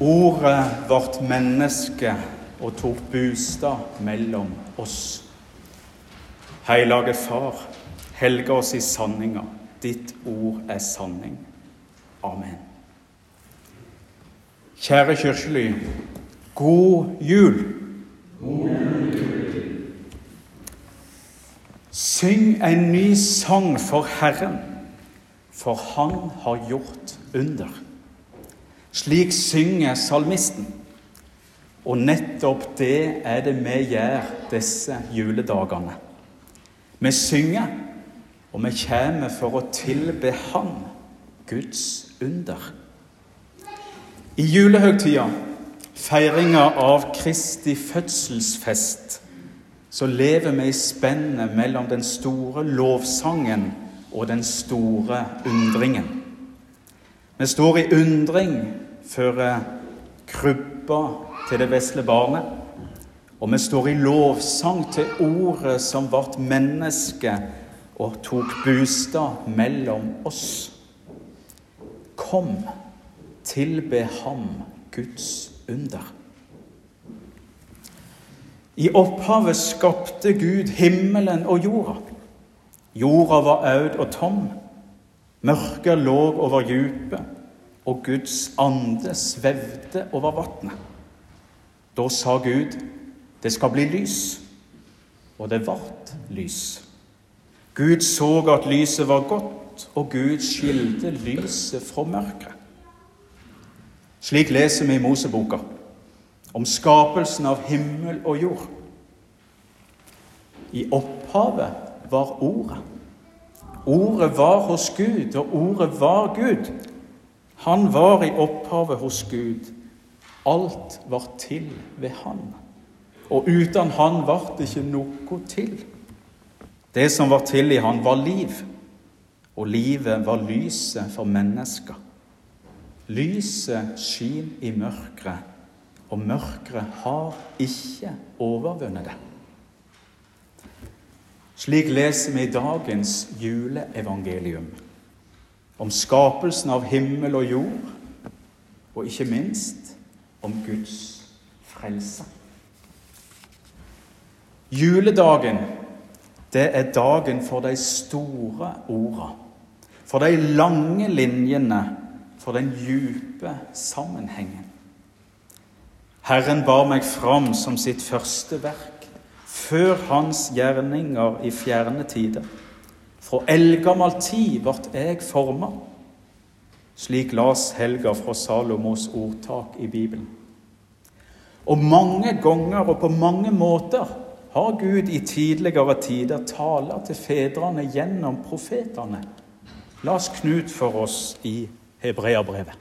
Ordet vårt menneske og tok bostad mellom oss. Hellige Far, helge oss i sanninga. Ditt ord er sanning. Amen. Kjære kirkely, god jul. Syng en ny sang for Herren, for Han har gjort under. Slik synger salmisten. Og nettopp det er det vi gjør disse juledagene. Vi synger, og vi kommer for å tilbe Han, Guds under. I julehøgtida, feiringa av Kristi fødselsfest, så lever vi i spennet mellom den store lovsangen og den store undringen. Vi står i undring før krybba til det vesle barnet. Og vi står i lovsang til ordet som ble menneske og tok bostad mellom oss. Kom, tilbe ham, Guds under. I opphavet skapte Gud himmelen og jorda. Jorda var aud og tom. Mørket lå over dypet, og Guds ande svevde over vannet. Da sa Gud, det skal bli lys. Og det vart lys. Gud så at lyset var godt, og Gud skilte lyset fra mørket. Slik leser vi i Moseboka om skapelsen av himmel og jord. I opphavet var Ordet. Ordet var hos Gud, og ordet var Gud. Han var i opphavet hos Gud. Alt var til ved Han. Og uten Han ble det ikke noe til. Det som var til i Han, var liv, og livet var lyset for mennesker. Lyset skin i mørket, og mørket har ikke overvunnet det. Slik leser vi i dagens juleevangelium om skapelsen av himmel og jord, og ikke minst om Guds frelse. Juledagen, det er dagen for de store orda, for de lange linjene, for den djupe sammenhengen. Herren bar meg fram som sitt første verk før hans gjerninger i fjerne tider. Fra eldgammel tid ble jeg forma. Slik las Helga fra Salomos ordtak i Bibelen. Og mange ganger og på mange måter har Gud i tidligere tider talt til fedrene gjennom profetene. Las Knut for oss i Hebreabrevet.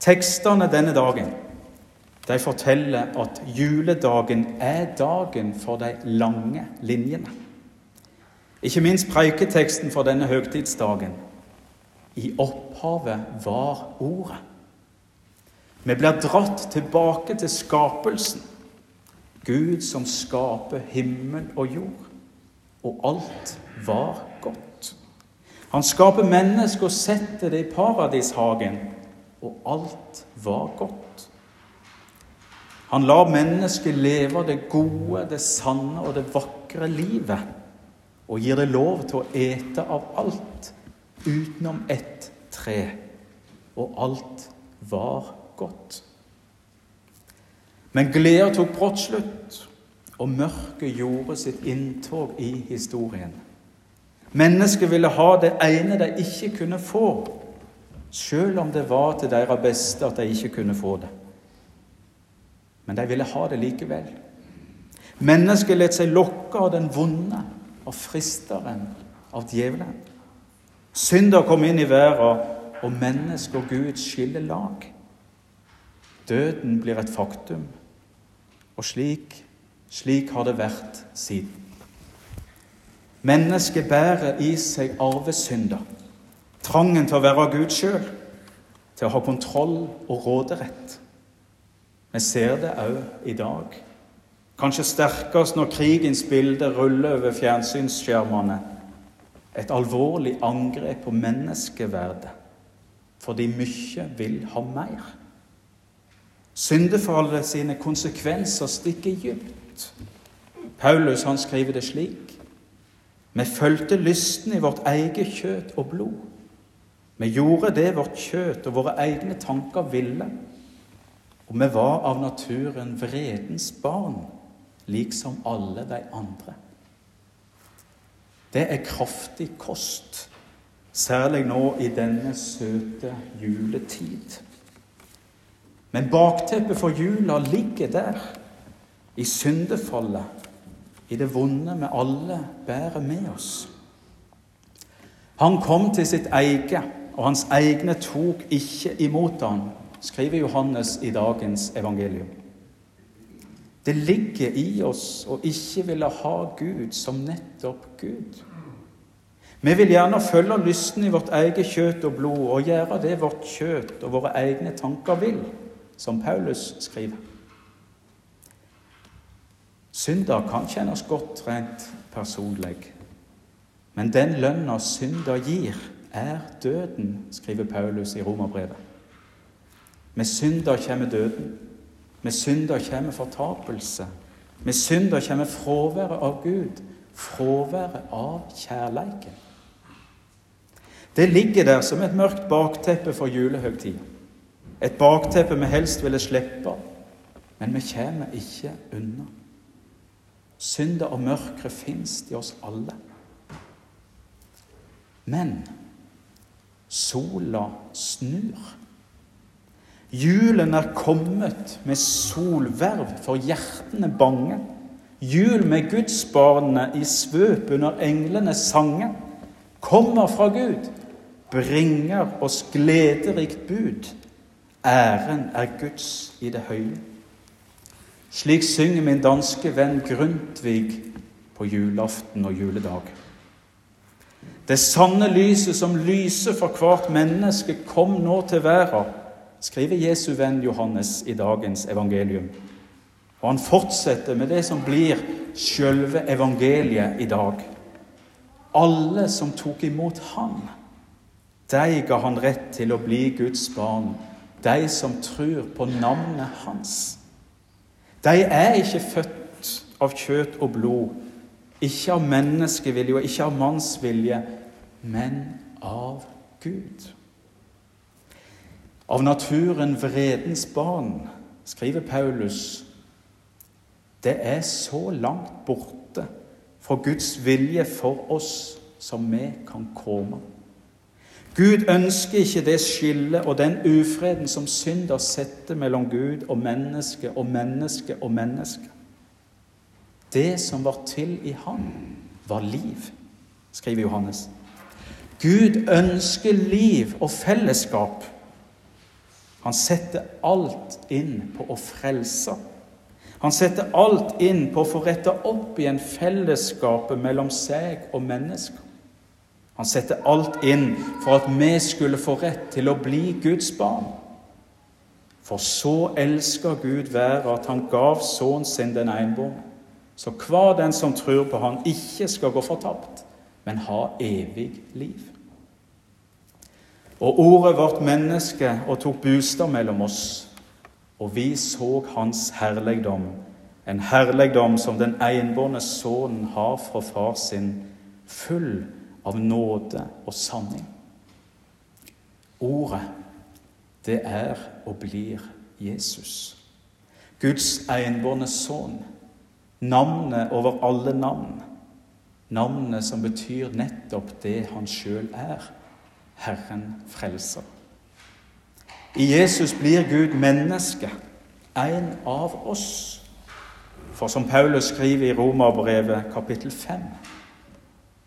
Tekstene denne dagen de forteller at juledagen er dagen for de lange linjene. Ikke minst preiketeksten for denne høgtidsdagen. I opphavet var Ordet. Vi blir dratt tilbake til skapelsen. Gud som skaper himmel og jord. Og alt var godt. Han skaper mennesker og setter det i paradishagen, og alt var godt. Han lar mennesket leve det gode, det sanne og det vakre livet, og gir det lov til å ete av alt utenom ett tre, og alt var godt. Men gleda tok brått slutt, og mørket gjorde sitt inntog i historien. Mennesket ville ha det ene de ikke kunne få, sjøl om det var til deres beste at de ikke kunne få det men de ville ha det likevel. Mennesket lot seg lokke av den vonde, av fristeren, av djevelen. Synder kom inn i verden, og menneske og Gud skiller lag. Døden blir et faktum, og slik, slik har det vært siden. Mennesket bærer i seg arvesynder, trangen til å være Gud sjøl, til å ha kontroll og råderett. Vi ser det òg i dag. Kanskje sterkest når krigens bilde ruller over fjernsynsskjermene. Et alvorlig angrep på menneskeverdet. fordi mye vil ha mer. Syndefallet sine konsekvenser stikker dypt. Paulus han skriver det slik. Vi fulgte lysten i vårt eget kjøtt og blod. Vi gjorde det vårt kjøtt og våre egne tanker ville. Og vi var av naturen vredens barn, liksom alle de andre. Det er kraftig kost, særlig nå i denne søte juletid. Men bakteppet for jula ligger der, i syndefallet, i det vonde vi alle bærer med oss. Han kom til sitt eget, og hans egne tok ikke imot han, skriver Johannes i dagens evangelium. Det ligger i oss å ikke ville ha Gud som nettopp Gud. Vi vil gjerne følge lysten i vårt eget kjøtt og blod og gjøre det vårt kjøtt og våre egne tanker vil som Paulus skriver. Synder kan kjennes godt rent personlig, men den lønna synder gir, er døden, skriver Paulus i Romerbrevet. Med synder kommer døden. Med synder kommer fortapelse. Med synder kommer fraværet av Gud, fraværet av kjærleiken. Det ligger der som et mørkt bakteppe for julehøgtida. Et bakteppe vi helst ville slippe, men vi kommer ikke unna. Synda og mørket fins i oss alle. Men sola snur. Julen er kommet med solverv for hjertene bange. Jul med gudsbarnene i svøp under englenes sange. Kommer fra Gud, bringer oss glederikt bud. Æren er Guds i det høye. Slik synger min danske venn Grundtvig på julaften og juledag. Det sanne lyset som lyser for hvert menneske, kom nå til verden, skriver Jesu venn Johannes i dagens evangelium. Og han fortsetter med det som blir sjølve evangeliet i dag. Alle som tok imot ham, de ga han rett til å bli Guds barn de som tror på navnet hans. De er ikke født av kjøtt og blod, ikke av menneskevilje og ikke av mannsvilje, men av Gud. Av naturen vredens barn, skriver Paulus. Det er så langt borte fra Guds vilje for oss som vi kan komme. Gud ønsker ikke det skillet og den ufreden som synder setter mellom Gud og menneske og menneske og menneske. Det som var til i ham, var liv, skriver Johannes. Gud ønsker liv og fellesskap. Han setter alt inn på å frelse. Han setter alt inn på å få retta opp igjen fellesskapet mellom seg og mennesker. Han setter alt inn for at vi skulle få rett til å bli Guds barn. For så elsker Gud været at han gav sønnen sin den enbårne, så hver den som tror på han ikke skal gå fortapt, men ha evig liv. Og ordet vårt menneske og tok bostad mellom oss, og vi så hans herligdom, en herligdom som den enbårne sønnen har fra far sin, full av nåde og sanning. Ordet, det er og blir Jesus. Guds enbårne sønn. Navnet over alle navn. Navnet som betyr nettopp det han sjøl er. Herren frelser. I Jesus blir Gud menneske, en av oss. For som Paulus skriver i Romerbrevet kapittel 5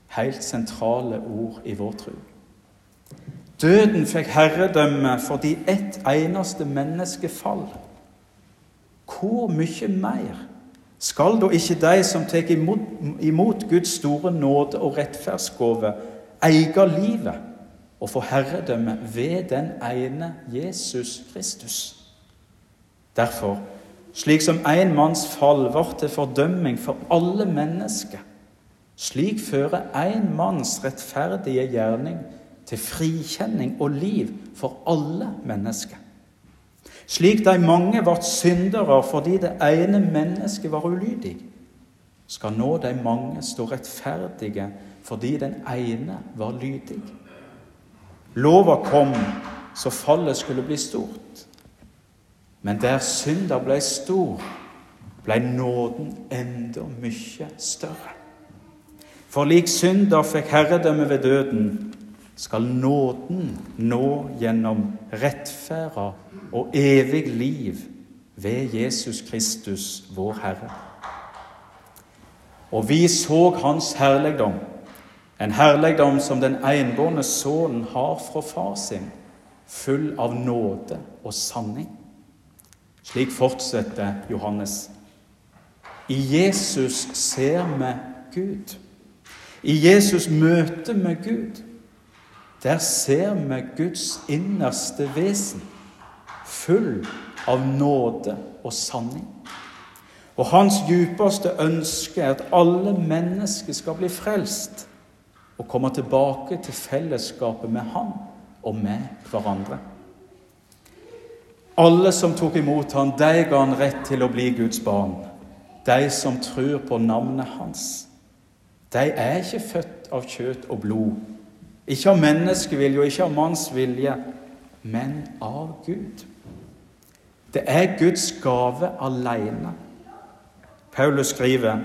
helt sentrale ord i vår tro. Døden fikk herredømme fordi ett eneste menneske fall. Hvor mye mer skal da ikke de som tar imot, imot, Guds store nåde og rettferdsgave, eie livet og få herredømme ved den ene Jesus Kristus? Derfor, slik som en manns fall var til fordømming for alle mennesker, slik fører én manns rettferdige gjerning til frikjenning og liv for alle mennesker. Slik de mange ble syndere fordi det ene mennesket var ulydig, skal nå de mange stå rettferdige fordi den ene var lydig. Lova kom så fallet skulle bli stort. Men der synda ble stor, ble nåden enda mykje større. For lik synder fikk herredømme ved døden, skal nåden nå gjennom rettferda og evig liv ved Jesus Kristus, vår Herre. Og vi så Hans herligdom, en herligdom som den enbårne sønnen har fra far sin, full av nåde og sanning. Slik fortsetter Johannes. I Jesus ser vi Gud. I Jesus møter vi Gud. Der ser vi Guds innerste vesen, full av nåde og sanning. Og hans djupeste ønske er at alle mennesker skal bli frelst og komme tilbake til fellesskapet med ham og med hverandre. Alle som tok imot ham, de ga han rett til å bli Guds barn. De som tror på navnet hans. De er ikke født av kjøtt og blod, ikke av menneskevilje og ikke av manns vilje, men av Gud. Det er Guds gave alene. Paulus skriver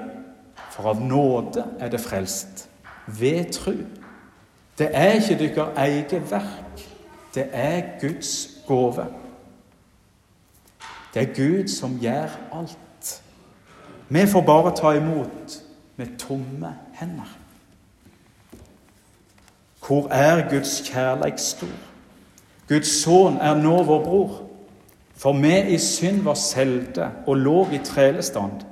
for av nåde er det frelst, ved tru. Det er ikke deres eget verk, det er Guds gave. Det er Gud som gjør alt. Vi får bare ta imot med tomme hender. Hvor er Guds kjærleik stor? Guds sønn er nå vår bror. For vi i synd var selte og lå i trelestand.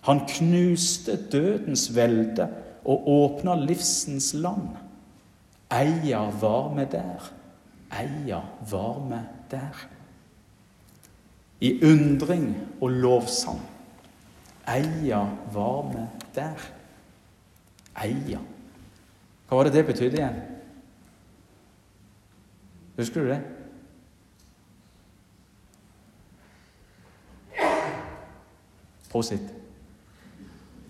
Han knuste dødens velde og åpna livsens land. Eia var vi der, eia var vi der. I undring og lovsang. Eia var vi der. Eia. Hva var det det betydde igjen? Husker du det? Prosit.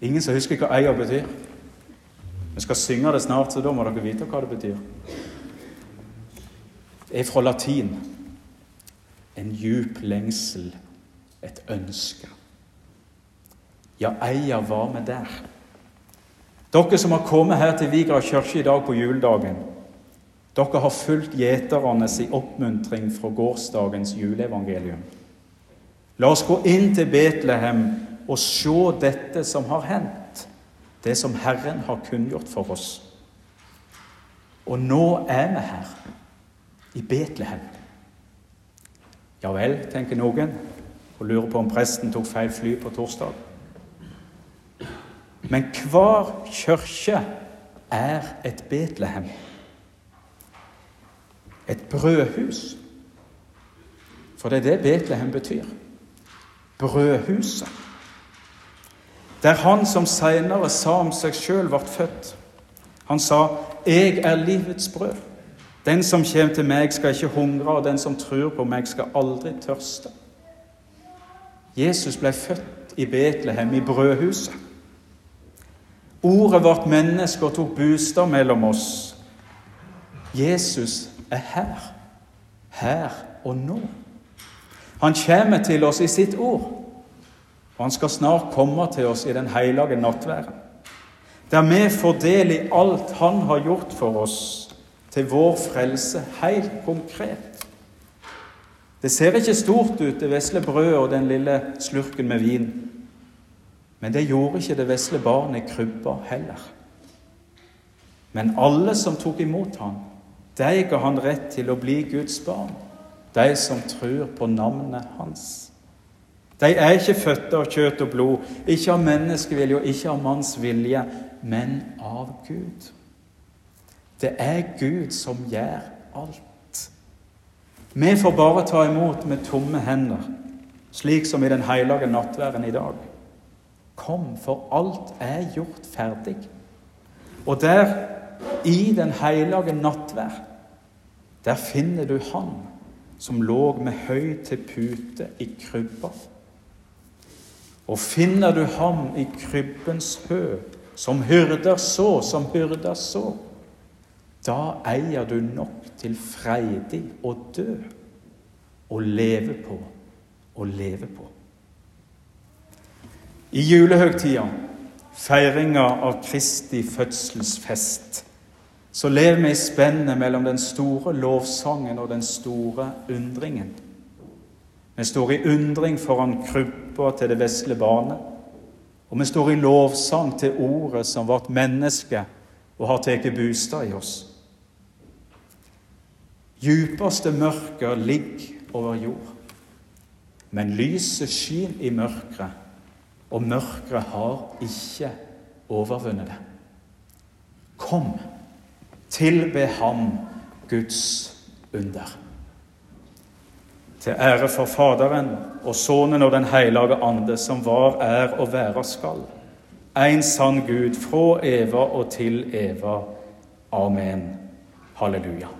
Ingen som husker hva eier betyr? Vi skal synge det snart, så da må dere vite hva det betyr. Det er fra latin. En djup lengsel, et ønske. Ja, eier var vi der. Dere som har kommet her til Vigra kirke i dag på juledagen, dere har fulgt gjeternes sin oppmuntring fra gårsdagens juleevangelium. La oss gå inn til Betlehem og se dette som har hendt, det som Herren har kunngjort for oss. Og nå er vi her, i Betlehem. Ja vel, tenker noen, og lurer på om presten tok feil fly på torsdag. Men hver kirke er et Betlehem et brødhus. For det er det Betlehem betyr. Brødhuset. Der han som seinere sa om seg sjøl, ble født. Han sa, 'Jeg er livets brød'. Den som kommer til meg, skal ikke hungre, og den som tror på meg, skal aldri tørste. Jesus ble født i Betlehem, i brødhuset. Ordet ble menneske og tok bostad mellom oss. Jesus er her. Her og nå. Han kommer til oss i sitt ord, og han skal snart komme til oss i den hellige nattværen. Der vi får del i alt han har gjort for oss til vår frelse, helt konkret. Det ser ikke stort ut, det vesle brødet og den lille slurken med vin. Men det gjorde ikke det vesle barnet i krybba heller. Men alle som tok imot ham, de ga han rett til å bli Guds barn, de som tror på navnet hans. De er ikke født av kjøtt og blod, ikke av menneskevilje og ikke av manns vilje, men av Gud. Det er Gud som gjør alt. Vi får bare ta imot med tomme hender, slik som i den hellige nattværen i dag. Kom, for alt er gjort ferdig. Og der, i den hellige nattvær, Der finner du Han som lå med høy til pute i krybba. Og finner du ham i krybbens hø, som hyrder så, som hyrder så, da eier du nok til freidig å dø og leve på og leve på. I julehøgtida, feiringa av Kristi fødselsfest, så lever vi i spennet mellom den store lovsangen og den store undringen. Vi står i undring foran krybba til det vesle barnet, og vi står i lovsang til ordet som vårt menneske og har tatt bostad i oss. Djupeste mørket ligger over jord, men lyset skin i mørket, og mørket har ikke overvunnet det. Kom, tilbe ham Guds under. Til ære for Faderen og Sønnen og Den hellige ande, som var, er og være skal. En sann Gud, fra eva og til eva. Amen. Halleluja.